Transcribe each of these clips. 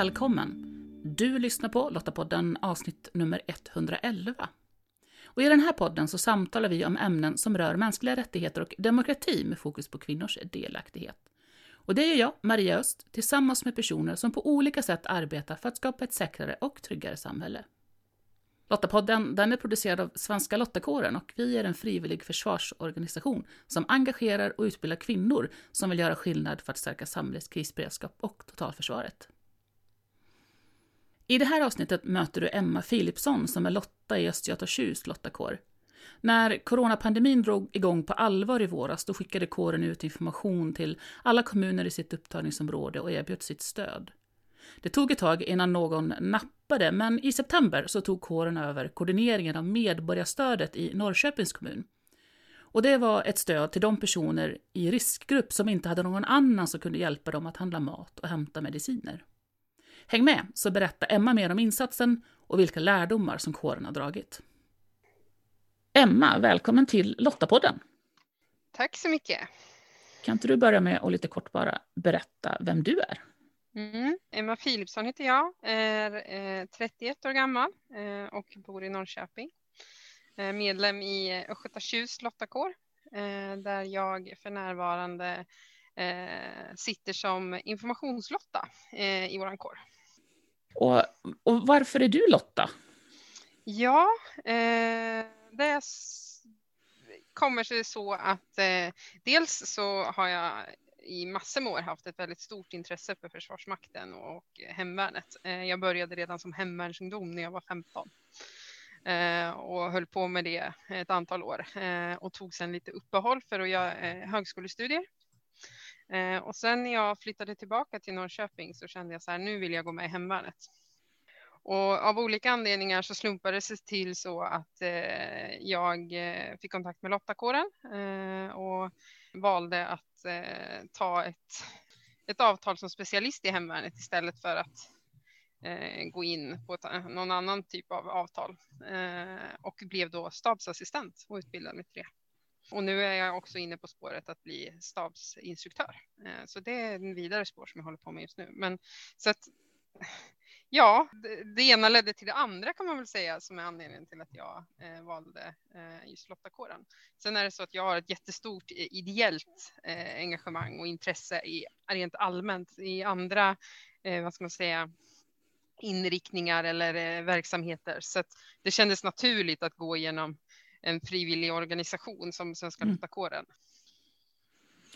välkommen! Du lyssnar på Lottapodden avsnitt nummer 111. Och I den här podden så samtalar vi om ämnen som rör mänskliga rättigheter och demokrati med fokus på kvinnors delaktighet. Och det gör jag, Maria Öst, tillsammans med personer som på olika sätt arbetar för att skapa ett säkrare och tryggare samhälle. Lottapodden den är producerad av Svenska Lottakåren och vi är en frivillig försvarsorganisation som engagerar och utbildar kvinnor som vill göra skillnad för att stärka samhällets krisberedskap och totalförsvaret. I det här avsnittet möter du Emma Philipsson som är Lotta i Östgöta-Tjust Lottakår. När coronapandemin drog igång på allvar i våras då skickade kåren ut information till alla kommuner i sitt upptagningsområde och erbjöd sitt stöd. Det tog ett tag innan någon nappade, men i september så tog kåren över koordineringen av medborgarstödet i Norrköpings kommun. Och det var ett stöd till de personer i riskgrupp som inte hade någon annan som kunde hjälpa dem att handla mat och hämta mediciner. Häng med så berättar Emma mer om insatsen och vilka lärdomar som kåren har dragit. Emma, välkommen till Lottapodden. Tack så mycket. Kan inte du börja med att lite kort bara berätta vem du är? Mm. Emma Philipsson heter jag, är eh, 31 år gammal eh, och bor i Norrköping. Eh, medlem i Östgöta-Tjust lottakår eh, där jag för närvarande eh, sitter som informationslotta eh, i vår kår. Och, och, varför är du Lotta? Ja, det kommer sig så att dels så har jag i massor med år haft ett väldigt stort intresse för Försvarsmakten och hemvärnet. Eh, jag började redan som hemvärnsungdom när jag var 15 eh, och höll på med det ett antal år eh, och tog sedan lite uppehåll för att göra högskolestudier. Eh, och sen när jag flyttade tillbaka till Norrköping så kände jag så här, nu vill jag gå med i hemvärnet. Och av olika anledningar så slumpade det sig till så att eh, jag eh, fick kontakt med Lottakåren eh, och valde att eh, ta ett, ett avtal som specialist i hemvärnet istället för att eh, gå in på ett, någon annan typ av avtal eh, och blev då stabsassistent och utbildad med tre. det. Och nu är jag också inne på spåret att bli stabsinstruktör. Eh, så det är en vidare spår som jag håller på med just nu. Men så att Ja, det, det, ena ledde till det andra kan man väl säga som är anledningen till att jag eh, valde eh, just Lottakåren. Sen är det så att jag har ett jättestort eh, ideellt eh, engagemang och intresse i rent allmänt i andra, eh, vad ska man säga, inriktningar eller eh, verksamheter. Så att det kändes naturligt att gå igenom en frivillig organisation som Svenska mm. Lottakåren.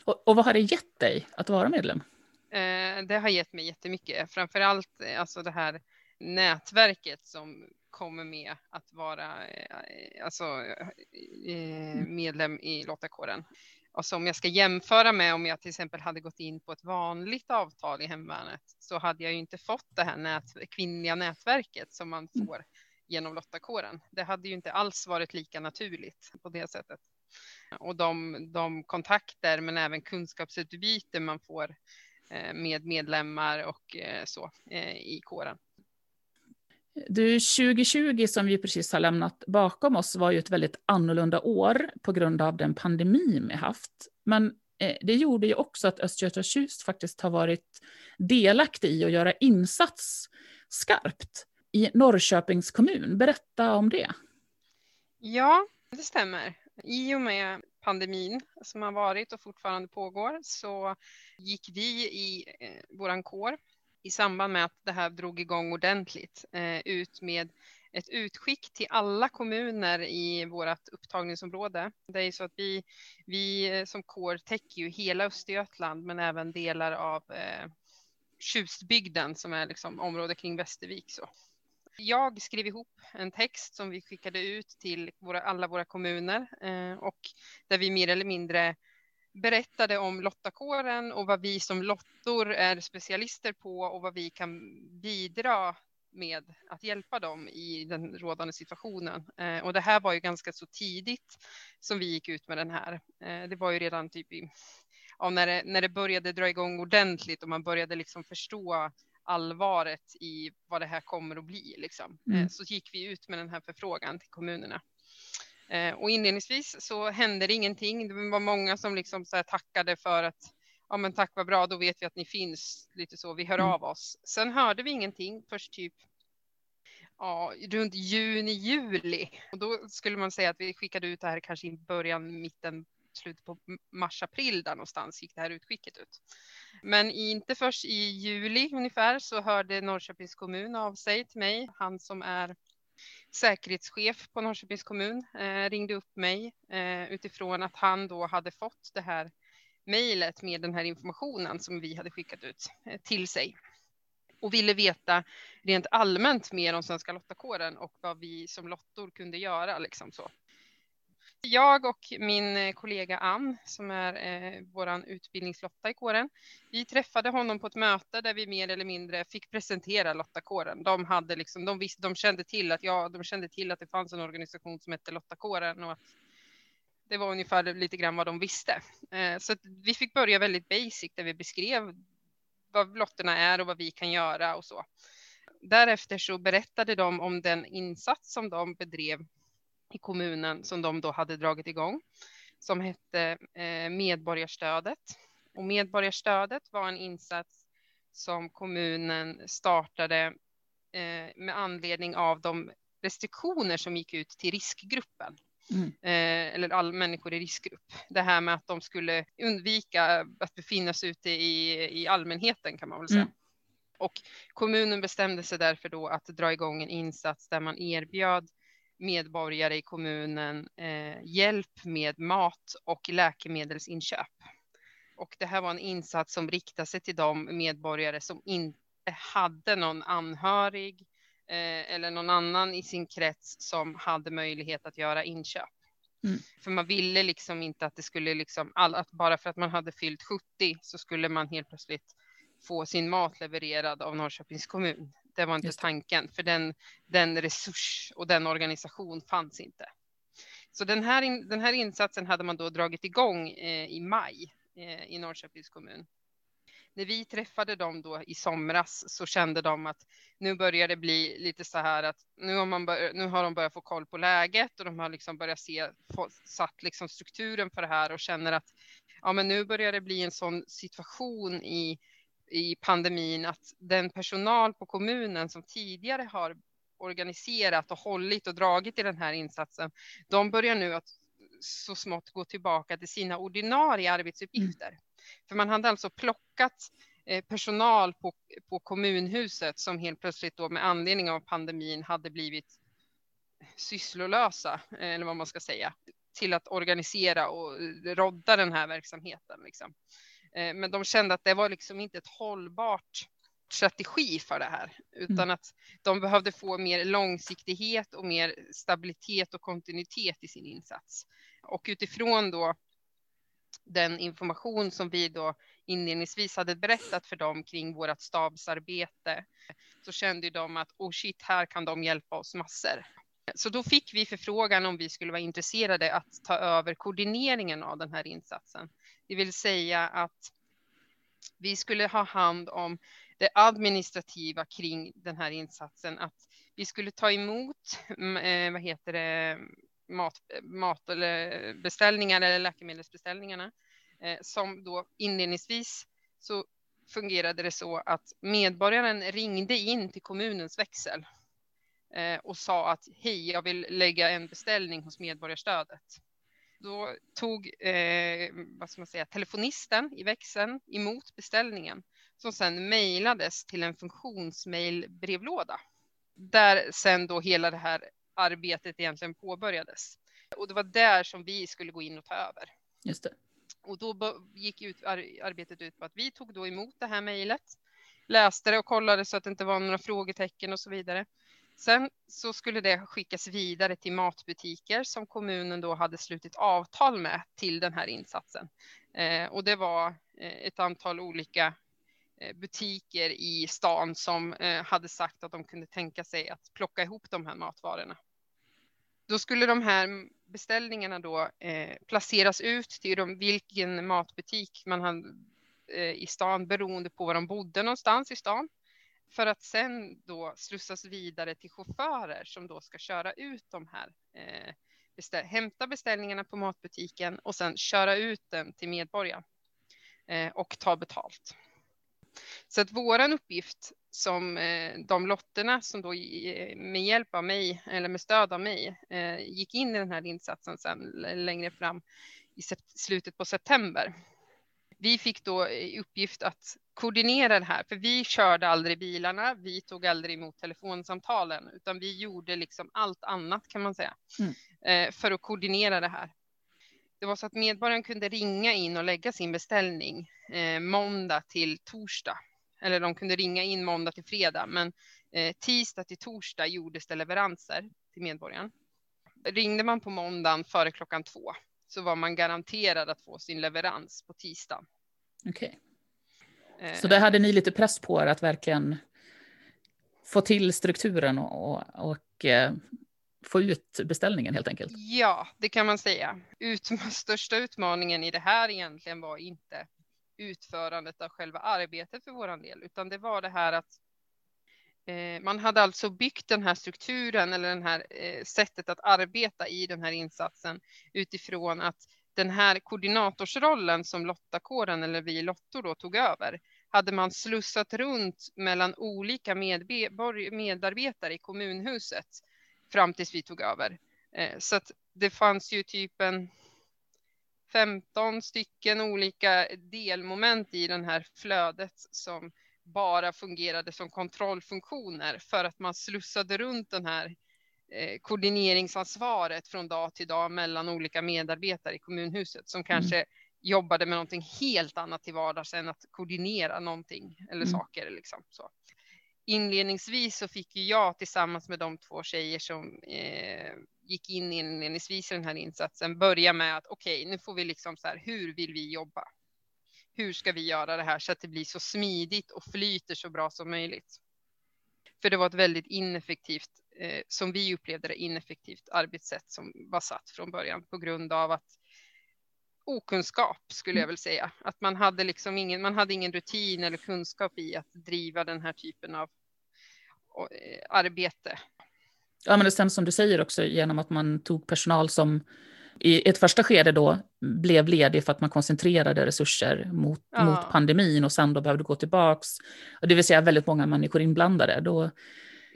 Och, och vad har det gett dig att vara medlem? Eh, det har gett mig jättemycket, framför allt eh, alltså det här nätverket som kommer med att vara eh, alltså, mm. medlem i lottakåren. Och som jag ska jämföra med om jag till exempel hade gått in på ett vanligt avtal i hemvärnet så hade jag ju inte fått det här nät, kvinnliga nätverket som man mm. får genom lottakåren. Det hade ju inte alls varit lika naturligt på det sättet. Och de, de kontakter men även kunskapsutbyte man får eh, med medlemmar och eh, så eh, i kåren. Du, 2020 som vi precis har lämnat bakom oss var ju ett väldigt annorlunda år på grund av den pandemi vi haft. Men det gjorde ju också att Östgöta-Tjust faktiskt har varit delaktig i att göra insats skarpt i Norrköpings kommun. Berätta om det. Ja, det stämmer. I och med pandemin som har varit och fortfarande pågår så gick vi i eh, våran kår i samband med att det här drog igång ordentligt eh, ut med ett utskick till alla kommuner i vårt upptagningsområde. Det är så att vi, vi eh, som kår täcker ju hela Östergötland men även delar av eh, Tjustbygden som är liksom området kring Västervik. Så. Jag skrev ihop en text som vi skickade ut till våra, alla våra kommuner eh, och där vi mer eller mindre berättade om lottakåren och vad vi som lottor är specialister på och vad vi kan bidra med att hjälpa dem i den rådande situationen. Eh, och det här var ju ganska så tidigt som vi gick ut med den här. Eh, det var ju redan typ i, ja, när, det, när det började dra igång ordentligt och man började liksom förstå allvaret i vad det här kommer att bli. Liksom. Eh, mm. Så gick vi ut med den här förfrågan till kommunerna. Eh, och inledningsvis så hände det ingenting. Det var många som liksom så tackade för att ja men tack vad bra, då vet vi att ni finns, lite så, vi hör Mm. av oss. Sen hörde vi ingenting först typ ja, runt juni, juli. Och då skulle man säga att vi skickade ut det här kanske i början, mitten, slutet på mars, april där någonstans gick det här utskicket ut. Men inte först i juli ungefär så hörde Norrköpings kommun av sig till mig. Han som är säkerhetschef på Norrköpings kommun eh, ringde upp mig eh, utifrån att han då hade fått det här mejlet med den här informationen som vi hade skickat ut eh, till sig och ville veta rent allmänt mer om Svenska Lottakåren och vad vi som lottor kunde göra. Liksom så. Jag och min eh, kollega Ann, som är eh, vår utbildningslotta i kåren, vi träffade honom på ett möte där vi mer eller mindre fick presentera Lottakåren. De, hade liksom, de, visste, de, kände till att, ja, de kände till att det fanns en organisation som hette Lottakåren och att det var ungefär lite grann vad de visste. Eh, så vi fick börja väldigt basic där vi beskrev vad lotterna är och vad vi kan göra och så. Därefter så berättade de om den insats som de bedrev i kommunen som de då hade dragit igång som hette eh, Medborgarstödet. Och Medborgarstödet var en insats som kommunen startade eh, med anledning av de restriktioner som gick ut till riskgruppen. Mm. Eh, eller alla människor i riskgrupp. Det här med att de skulle undvika att befinna sig ute i, i allmänheten kan man väl säga. Mm. Och kommunen bestämde sig därför då att dra igång en insats där man erbjöd medborgare i kommunen eh, hjälp med mat och läkemedelsinköp. Och det här var en insats som riktade sig till de medborgare som inte hade någon anhörig eh, eller någon annan i sin krets som hade möjlighet att göra inköp. Mm. För man ville liksom inte att det skulle liksom, all, att bara för att man hade fyllt 70 så skulle man helt plötsligt få sin mat levererad av Norrköpings kommun. Det var inte tanken, för den, den resurs och den organisation fanns inte. Så den här, in, den här insatsen hade man då dragit igång eh, i maj eh, i Norrköpings kommun. När vi träffade dem då i somras så kände de att nu börjar det bli lite så här att nu har, man bör, nu har de börjat få koll på läget och de har liksom börjat se, få, satt liksom strukturen för det här och känner att ja, men nu börjar det bli en sån situation i, i pandemin att den personal på kommunen som tidigare har organiserat och hållit och dragit i den här insatsen, de börjar nu att så smått gå tillbaka till sina ordinarie arbetsuppgifter. Mm. För man hade alltså plockat eh, personal på, på kommunhuset som helt plötsligt då med anledning av pandemin hade blivit sysslolösa, eh, eller vad man ska säga, till att organisera och rodda den här verksamheten. Liksom. Eh, men de kände att det var liksom inte ett hållbart strategi för det här, utan mm. att de behövde få mer långsiktighet och mer stabilitet och kontinuitet i sin insats. Och utifrån då den information som vi då inledningsvis hade berättat för dem kring vårt stabsarbete så kände de att oh shit, här kan de hjälpa oss massor. Så då fick vi förfrågan om vi skulle vara intresserade att ta över koordineringen av den här insatsen. Det vill säga att vi skulle ha hand om det administrativa kring den här insatsen, att vi skulle ta emot, mm, eh, vad heter det, mat, mat eller beställningar eller läkemedelsbeställningarna eh, som då inledningsvis så fungerade det så att medborgaren ringde in till kommunens växel eh, och sa att hej, jag vill lägga en beställning hos Medborgarstödet. Då tog eh, vad ska man säga, telefonisten i växeln emot beställningen som sedan mejlades till en funktionsmailbrevlåda där sen då hela det här arbetet egentligen påbörjades. Och det var där som vi skulle gå in och ta över. Just det. Och då gick ut, arbetet ut på att vi tog då emot det här mejlet, läste det och kollade så att det inte var några frågetecken och så vidare. Sen så skulle det skickas vidare till matbutiker som kommunen då hade slutit avtal med till den här insatsen. Eh, och det var eh, ett antal olika eh, butiker i stan som eh, hade sagt att de kunde tänka sig att plocka ihop de här matvarorna. Då skulle de här beställningarna då eh, placeras ut till de, vilken matbutik man hade eh, i stan beroende på var de bodde någonstans i stan. För att sen då slussas vidare till chaufförer som då ska köra ut de här, eh, beställ hämta beställningarna på matbutiken och sen köra ut den till medborgaren. eh, och ta betalt. Så att våran uppgift som eh, de lotterna som då med hjälp av mig eller med stöd av mig eh, gick in i den här insatsen sen längre fram i slutet på september. Vi fick då i uppgift att koordinera det här, för vi körde aldrig bilarna, vi tog aldrig emot telefonsamtalen, utan vi gjorde liksom allt annat kan man säga mm. för att koordinera det här. Det var så att medborgaren kunde ringa in och lägga sin beställning eh, måndag till torsdag. Eller de kunde ringa in måndag till fredag, men eh, tisdag till torsdag gjordes det leveranser till medborgaren. Ringde man på måndagen före klockan två så var man garanterad att få sin leverans på tisdagen. Okej. Okay. Eh, så där hade ni lite press på er att verkligen få till strukturen och, och, och eh, få ut beställningen helt enkelt? Ja, det kan man säga. Ut, största utmaningen i det här egentligen var inte utförandet av själva arbetet för våran del, utan det var det här att eh, man hade alltså byggt den här strukturen eller det här eh, sättet att arbeta i den här insatsen utifrån att den här koordinatorsrollen som Lottakåren eller vi Lottor då tog över hade man slussat runt mellan olika medarbetare i kommunhuset fram tills vi tog över. Eh, så att det fanns ju typ en 15 stycken olika delmoment i den här flödet som bara fungerade som kontrollfunktioner för att man slussade runt den här eh, koordineringsansvaret från dag till dag mellan olika medarbetare i kommunhuset som mm. kanske mm. jobbade med någonting helt annat till vardags än att koordinera någonting eller mm. saker. Liksom, så inledningsvis så fick ju jag tillsammans med de två tjejer som eh, gick in inledningsvis i den här insatsen börja med att okej, okay, nu får vi liksom så här, hur vill vi jobba? Hur ska vi göra det här så att det blir så smidigt och flyter så bra som möjligt? För det var ett väldigt ineffektivt, eh, som vi upplevde det, ineffektivt arbetssätt som var satt från början på grund av att okunskap skulle jag väl säga. Att man hade liksom ingen, man hade ingen rutin eller kunskap i att driva den här typen av eh, arbete. Ja, men det stämmer som du säger också genom att man tog personal som i ett första skede då blev ledig för att man koncentrerade resurser mot, ja. mot pandemin och sen då behövde gå tillbaks. Det vill säga väldigt många människor inblandade. Då,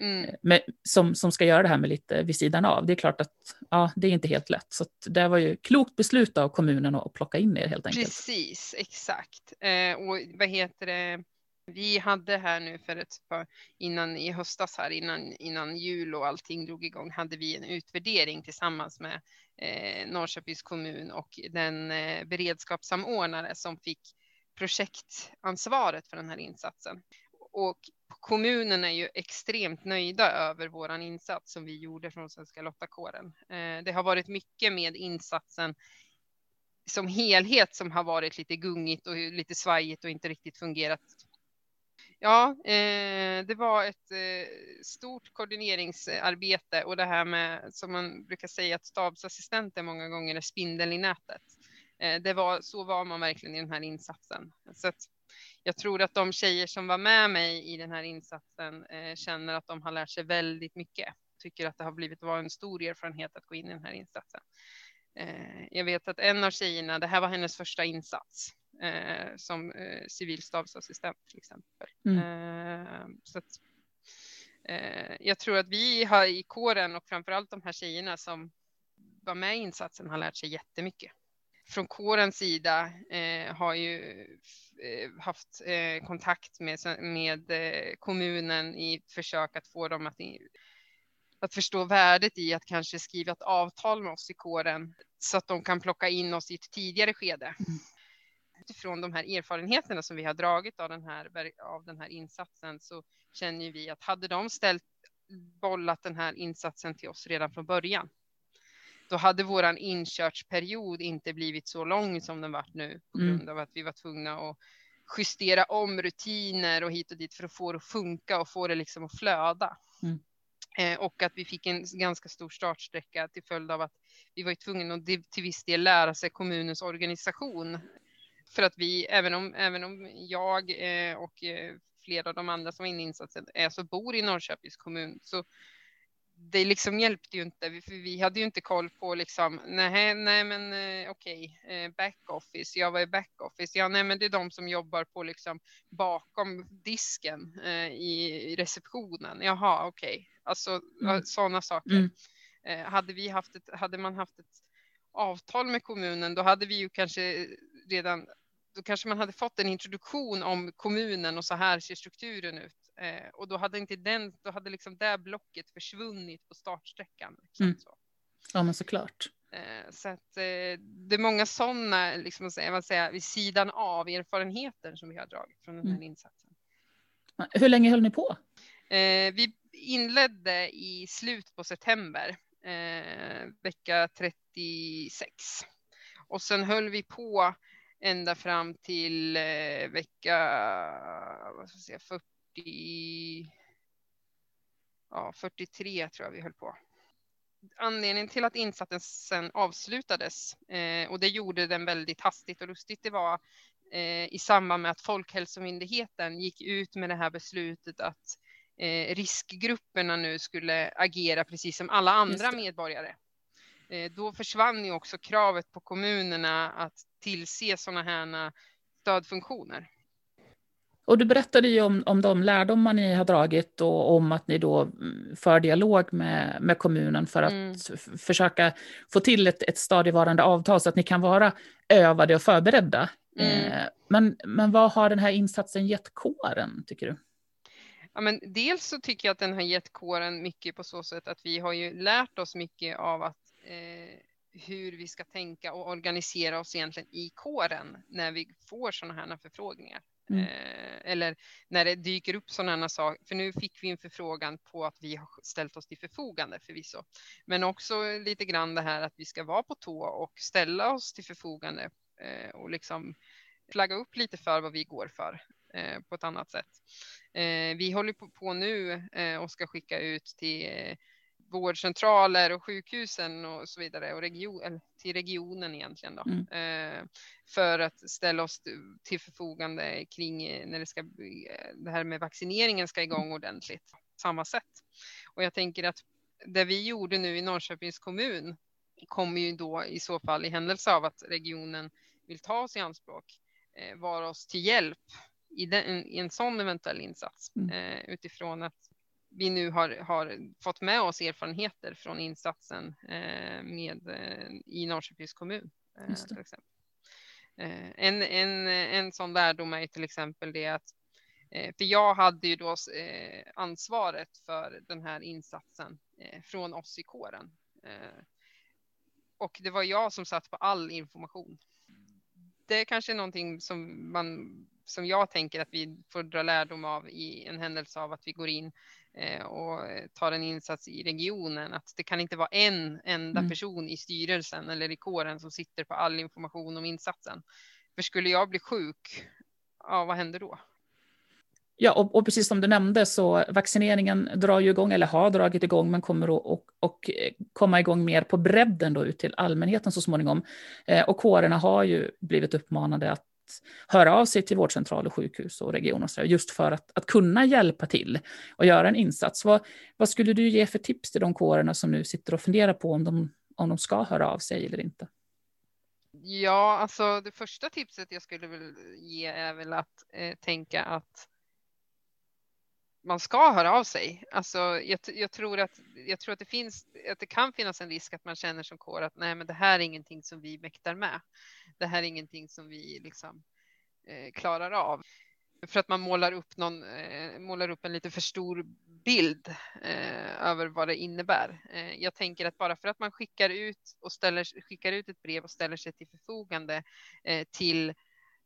Mm. Med, som, som ska göra det här med lite vid sidan av. Det är klart att ja, det är inte helt lätt. Så det var ju klokt beslut av kommunen att plocka in er helt enkelt. Precis, exakt. Eh, och vad heter det? Vi hade här nu för ett par, innan i höstas här innan, innan jul och allting drog igång hade vi en utvärdering tillsammans med eh, Norrköpings kommun och den eh, beredskapssamordnare som fick projektansvaret för den här insatsen. Och kommunen är ju extremt nöjda över våran insats som vi gjorde från Svenska Lottakåren. Eh, det har varit mycket med insatsen som helhet som har varit lite gungigt och lite svajigt och inte riktigt fungerat. Ja, eh, det var ett eh, stort koordineringsarbete och det här med som man brukar säga att stabsassistenter många gånger är spindeln i nätet. Eh, det var så var man verkligen i den här insatsen. Så att jag tror att de tjejer som var med mig i den här insatsen eh, känner att de har lärt sig väldigt mycket. Tycker att det har blivit var en stor erfarenhet att gå in i den här insatsen. Eh, jag vet att en av tjejerna, det här var hennes första insats eh, som eh, civilstabsassistent till exempel. Mm. Eh, så att, eh, jag tror att vi har i kåren och framför allt de här tjejerna som var med i insatsen har lärt sig jättemycket från kårens sida eh, har ju haft kontakt med, med kommunen i försök att få dem att, att förstå värdet i att kanske skriva ett avtal med oss i kåren så att de kan plocka in oss i ett tidigare skede. Utifrån de här erfarenheterna som vi har dragit av den här, av den här insatsen så känner vi att hade de ställt bollat den här insatsen till oss redan från början då hade våran inkörsperiod inte blivit så lång som den varit nu på mm. grund mm. av att vi var tvungna att justera om rutiner och hit och dit för att få det att funka och få det liksom att flöda. Mm. Eh, och att vi fick en ganska stor startsträcka till följd av att vi var tvungna att till viss del lära sig kommunens organisation. För att vi, även om, även om jag eh, och eh, flera av de andra som var inne i insatsen är så bor i Norrköpings kommun så det liksom hjälpte ju inte, för vi hade ju inte koll på liksom, nej, nej men eh, okej, okay, backoffice, jag var i backoffice, ja nej men det är de som jobbar på liksom bakom disken eh, i receptionen, jaha okej, okay. alltså mm. sådana saker. Mm. Eh, hade vi haft ett, hade man haft ett avtal med kommunen, då hade vi ju kanske redan då kanske man hade fått en introduktion om kommunen och så här ser strukturen ut. Eh, och då hade inte den, då hade liksom det blocket försvunnit på startsträckan. Liksom, mm. så. Ja, men såklart. Eh, så att eh, det är många sådana, liksom, man säga, vid sidan av erfarenheter som vi har dragit från den här mm. insatsen. Hur länge höll ni på? Eh, vi inledde i slutet på september, eh, vecka 36. Och sen höll vi på ända fram till eh, vecka vad ska jag säga, 40, ja, 43 tror jag vi höll på. Anledningen till att insatsen sen avslutades eh, och det gjorde den väldigt hastigt och lustigt, det var eh, i samband med att Folkhälsomyndigheten gick ut med det här beslutet att eh, riskgrupperna nu skulle agera precis som alla andra medborgare. Eh, då försvann ju också kravet på kommunerna att tillse sådana här stödfunktioner. Och du berättade ju om, om de lärdomar ni har dragit och om att ni då mm, för dialog med, med kommunen för att mm. försöka få till ett, ett stadigvarande avtal så att ni kan vara övade och förberedda. Mm. Eh, men, men vad har den här insatsen gett kåren, tycker du? Ja, men dels så tycker jag att den har gett kåren mycket på så sätt att vi har ju lärt oss mycket av att eh, hur vi ska tänka och organisera oss egentligen i kåren när vi får sådana här förfrågningar. Mm. Eh, eller när det dyker upp sådana saker, för nu fick vi en förfrågan på att vi har ställt oss till förfogande förvisso. Men också lite grann det här att vi ska vara på tå och ställa oss till förfogande eh, och liksom flagga upp lite för vad vi går för eh, på ett annat sätt. Eh, vi håller på, på nu eh, och ska skicka ut till vårdcentraler och sjukhusen och så vidare och region, till regionen egentligen då. Mm. Eh, för att ställa oss till förfogande kring eh, när det ska eh, det här med vaccineringen ska igång ordentligt. Samma sätt. Och jag tänker att det vi gjorde nu i Norrköpings kommun kommer ju då i så fall i händelse av att regionen vill ta oss i anspråk vara oss till hjälp i, den, i en sån eventuell insats mm. utifrån att vi nu har, har fått med oss erfarenheter från insatsen eh, med, eh, i Norrköpings kommun. Eh, till exempel. En, en, en sån lärdom är till exempel det att för jag hade ju då ansvaret för den här insatsen från oss i kåren. Och det var jag som satt på all information. Det är kanske är någonting som man som jag tänker att vi får dra lärdom av i en händelse av att vi går in och tar en insats i regionen. Att det kan inte vara en enda mm. person i styrelsen eller i kåren som sitter på all information om insatsen. För skulle jag bli sjuk, ja vad händer då? Ja, och, och, precis som du nämnde så vaccineringen drar ju igång, eller har dragit igång, men kommer att och, och komma igång mer på bredden då ut till allmänheten så småningom. Eh, och kårerna har ju blivit uppmanade att höra av sig till vårdcentral och sjukhus och regioner just för att, att kunna hjälpa till och göra en insats. Vad, vad skulle du ge för tips till de kårerna som nu sitter och funderar på om de, om de ska höra av sig eller inte? Ja, alltså det första tipset jag skulle vilja ge är väl att eh, tänka att man ska höra av sig. Alltså, jag, jag, tror att, jag tror att det finns, att det kan finnas en risk att man känner som kår att nej, men det här är ingenting som vi mäktar med. Det här är ingenting som vi liksom eh, klarar av. För att man målar upp, någon, eh, målar upp en lite för stor bild eh, över vad det innebär. Eh, jag tänker att bara för att man skickar ut och ställer, skickar ut ett brev och ställer sig till förfogande eh, till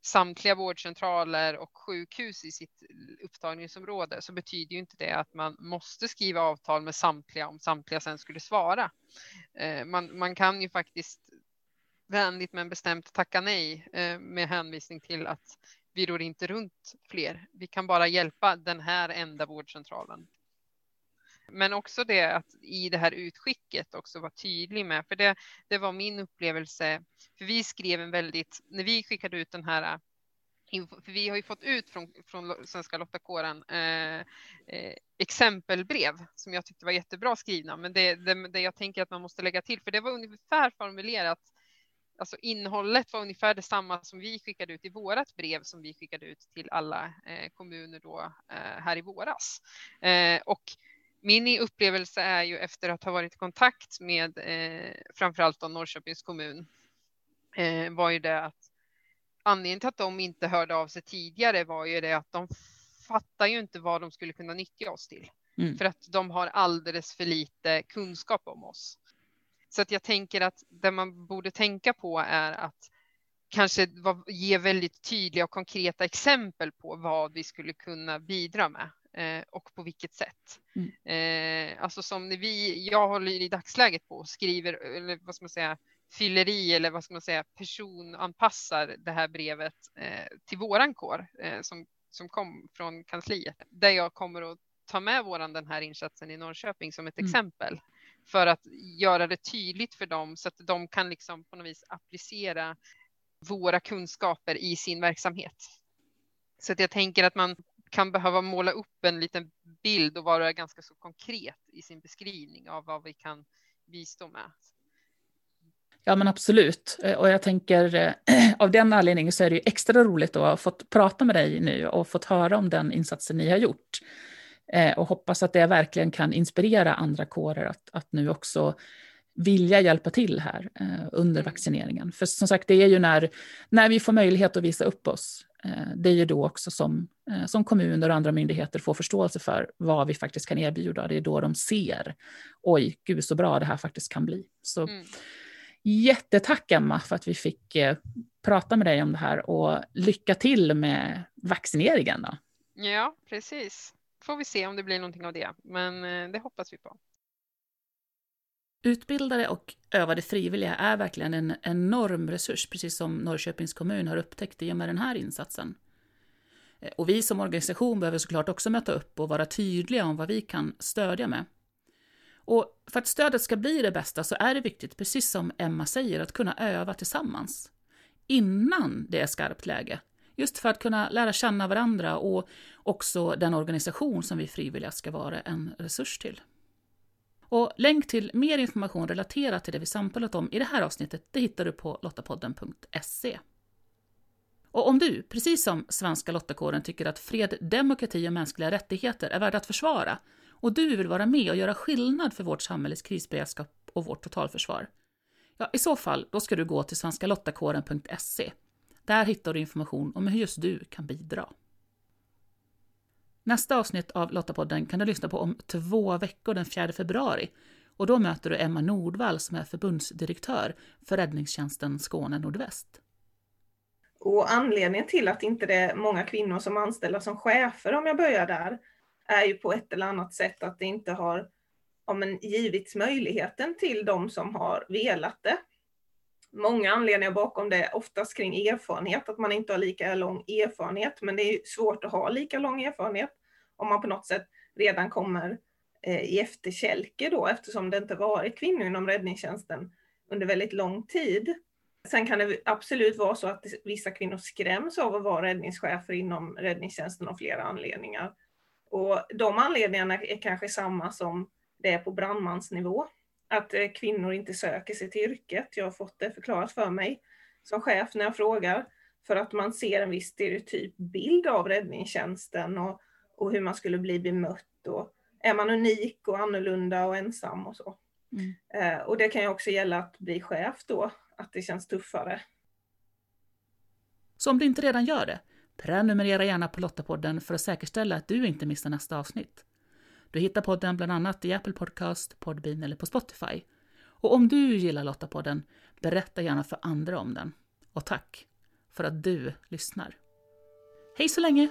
samtliga vårdcentraler och sjukhus i sitt upptagningsområde så betyder ju inte det att man måste skriva avtal med samtliga om samtliga sen skulle svara. Eh, man, man kan ju faktiskt vänligt men bestämt tacka nej eh, med hänvisning till att vi rår inte runt fler. Vi kan bara hjälpa den här enda vårdcentralen. Men också det att i det här utskicket också vara tydlig med, för det, det var min upplevelse, för vi skrev en väldigt, när vi skickade ut den här eh, för vi har ju fått ut från, från Svenska Lottakåren eh, eh, exempelbrev som jag tyckte var jättebra skrivna. Men det, det, det jag tänker att man måste lägga till, för det var ungefär formulerat Alltså innehållet var ungefär detsamma som vi skickade ut i vårat brev som vi skickade ut till alla eh, kommuner då eh, här i våras. Eh, och min upplevelse är ju efter att ha varit i kontakt med eh, framförallt då Norrköpings kommun eh, var ju det att anledningen till att de inte hörde av sig tidigare var ju det att de fattar ju inte vad de skulle kunna nyttja oss till. Mm. För att de har alldeles för lite kunskap om oss. Så att jag tänker att det man borde tänka på är att kanske ge väldigt tydliga och konkreta exempel på vad vi skulle kunna bidra med eh, och på vilket sätt. Mm. Eh, alltså som när vi, jag håller i dagsläget på och skriver, eller vad ska man säga, fyller i eller vad ska man säga, personanpassar det här brevet eh, till våran kår eh, som, som kom från kansliet, där jag kommer att ta med våran den här insatsen i Norrköping som ett mm. exempel för att göra det tydligt för dem så att de kan liksom på något vis applicera våra kunskaper i sin verksamhet. Så att jag tänker att man kan behöva måla upp en liten bild och vara ganska så konkret i sin beskrivning av vad vi kan bistå med. Ja men absolut. Eh, och jag tänker eh, av den anledningen så är det ju extra roligt att ha fått prata med dig nu och fått höra om den insatsen ni har gjort. Eh, och hoppas att det verkligen kan inspirera andra kårer att, att nu också vilja hjälpa till här eh, under mm. vaccineringen. För som sagt, det är ju när, när vi får möjlighet att visa upp oss, eh, det är ju då också som, eh, som kommuner och andra myndigheter får förståelse för vad vi faktiskt kan erbjuda. Det är då de ser, oj, gud så bra det här faktiskt kan bli. Så mm. jättetack Emma för att vi fick eh, prata med dig om det här och lycka till med vaccineringen. Då. Ja, precis får vi se om det blir någonting av det, men eh, det hoppas vi på. Utbildade och övade frivilliga är verkligen en enorm resurs, precis som Norrköpings kommun har upptäckt i och med den här insatsen. Eh, och vi som organisation behöver såklart också möta upp och vara tydliga om vad vi kan stödja med. Och för att stödet ska bli det bästa så är det viktigt, precis som Emma säger, att kunna öva tillsammans. Innan det är skarpt läge, Just för att kunna lära känna varandra och också den organisation som vi frivilliga ska vara en resurs till. Och länk till mer information relaterat till det vi samtalat om i det här avsnittet det hittar du på lottapodden.se. Och om du, precis som Svenska Lottakåren, tycker att fred, demokrati och mänskliga rättigheter är värda att försvara och du vill vara med och göra skillnad för vårt samhälles krisberedskap och vårt totalförsvar, ja, i så fall då ska du gå till svenskalottakåren.se där hittar du information om hur just du kan bidra. Nästa avsnitt av Lottapodden kan du lyssna på om två veckor den 4 februari. Och då möter du Emma Nordvall som är förbundsdirektör för räddningstjänsten Skåne Nordväst. Och anledningen till att inte det är många kvinnor som anställda som chefer, om jag börjar där, är ju på ett eller annat sätt att det inte har ja, men, givits möjligheten till de som har velat det många anledningar bakom det, oftast kring erfarenhet, att man inte har lika lång erfarenhet, men det är svårt att ha lika lång erfarenhet om man på något sätt redan kommer eh, i efterkälke då, eftersom det inte varit kvinnor inom räddningstjänsten under väldigt lång tid. Sen kan det absolut vara så att vissa kvinnor skräms av att vara räddningschefer inom räddningstjänsten av flera anledningar. Och de anledningarna är kanske samma som det är på brandmansnivå att eh, kvinnor inte söker sig till yrket. Jag har fått det förklarat för mig som chef när jag frågar, för att man ser en viss stereotyp bild av räddningstjänsten och, och hur man skulle bli bemött. Och är man unik och annorlunda och ensam och så. Mm. Eh, och det kan ju också gälla att bli chef då, att det känns tuffare. Så om du inte redan gör det, prenumerera gärna på Lottapodden för att säkerställa att du inte missar nästa avsnitt. Du hittar podden bland annat i Apple Podcast, Podbean eller på Spotify. Och om du gillar Lottapodden, berätta gärna för andra om den. Och tack för att du lyssnar. Hej så länge!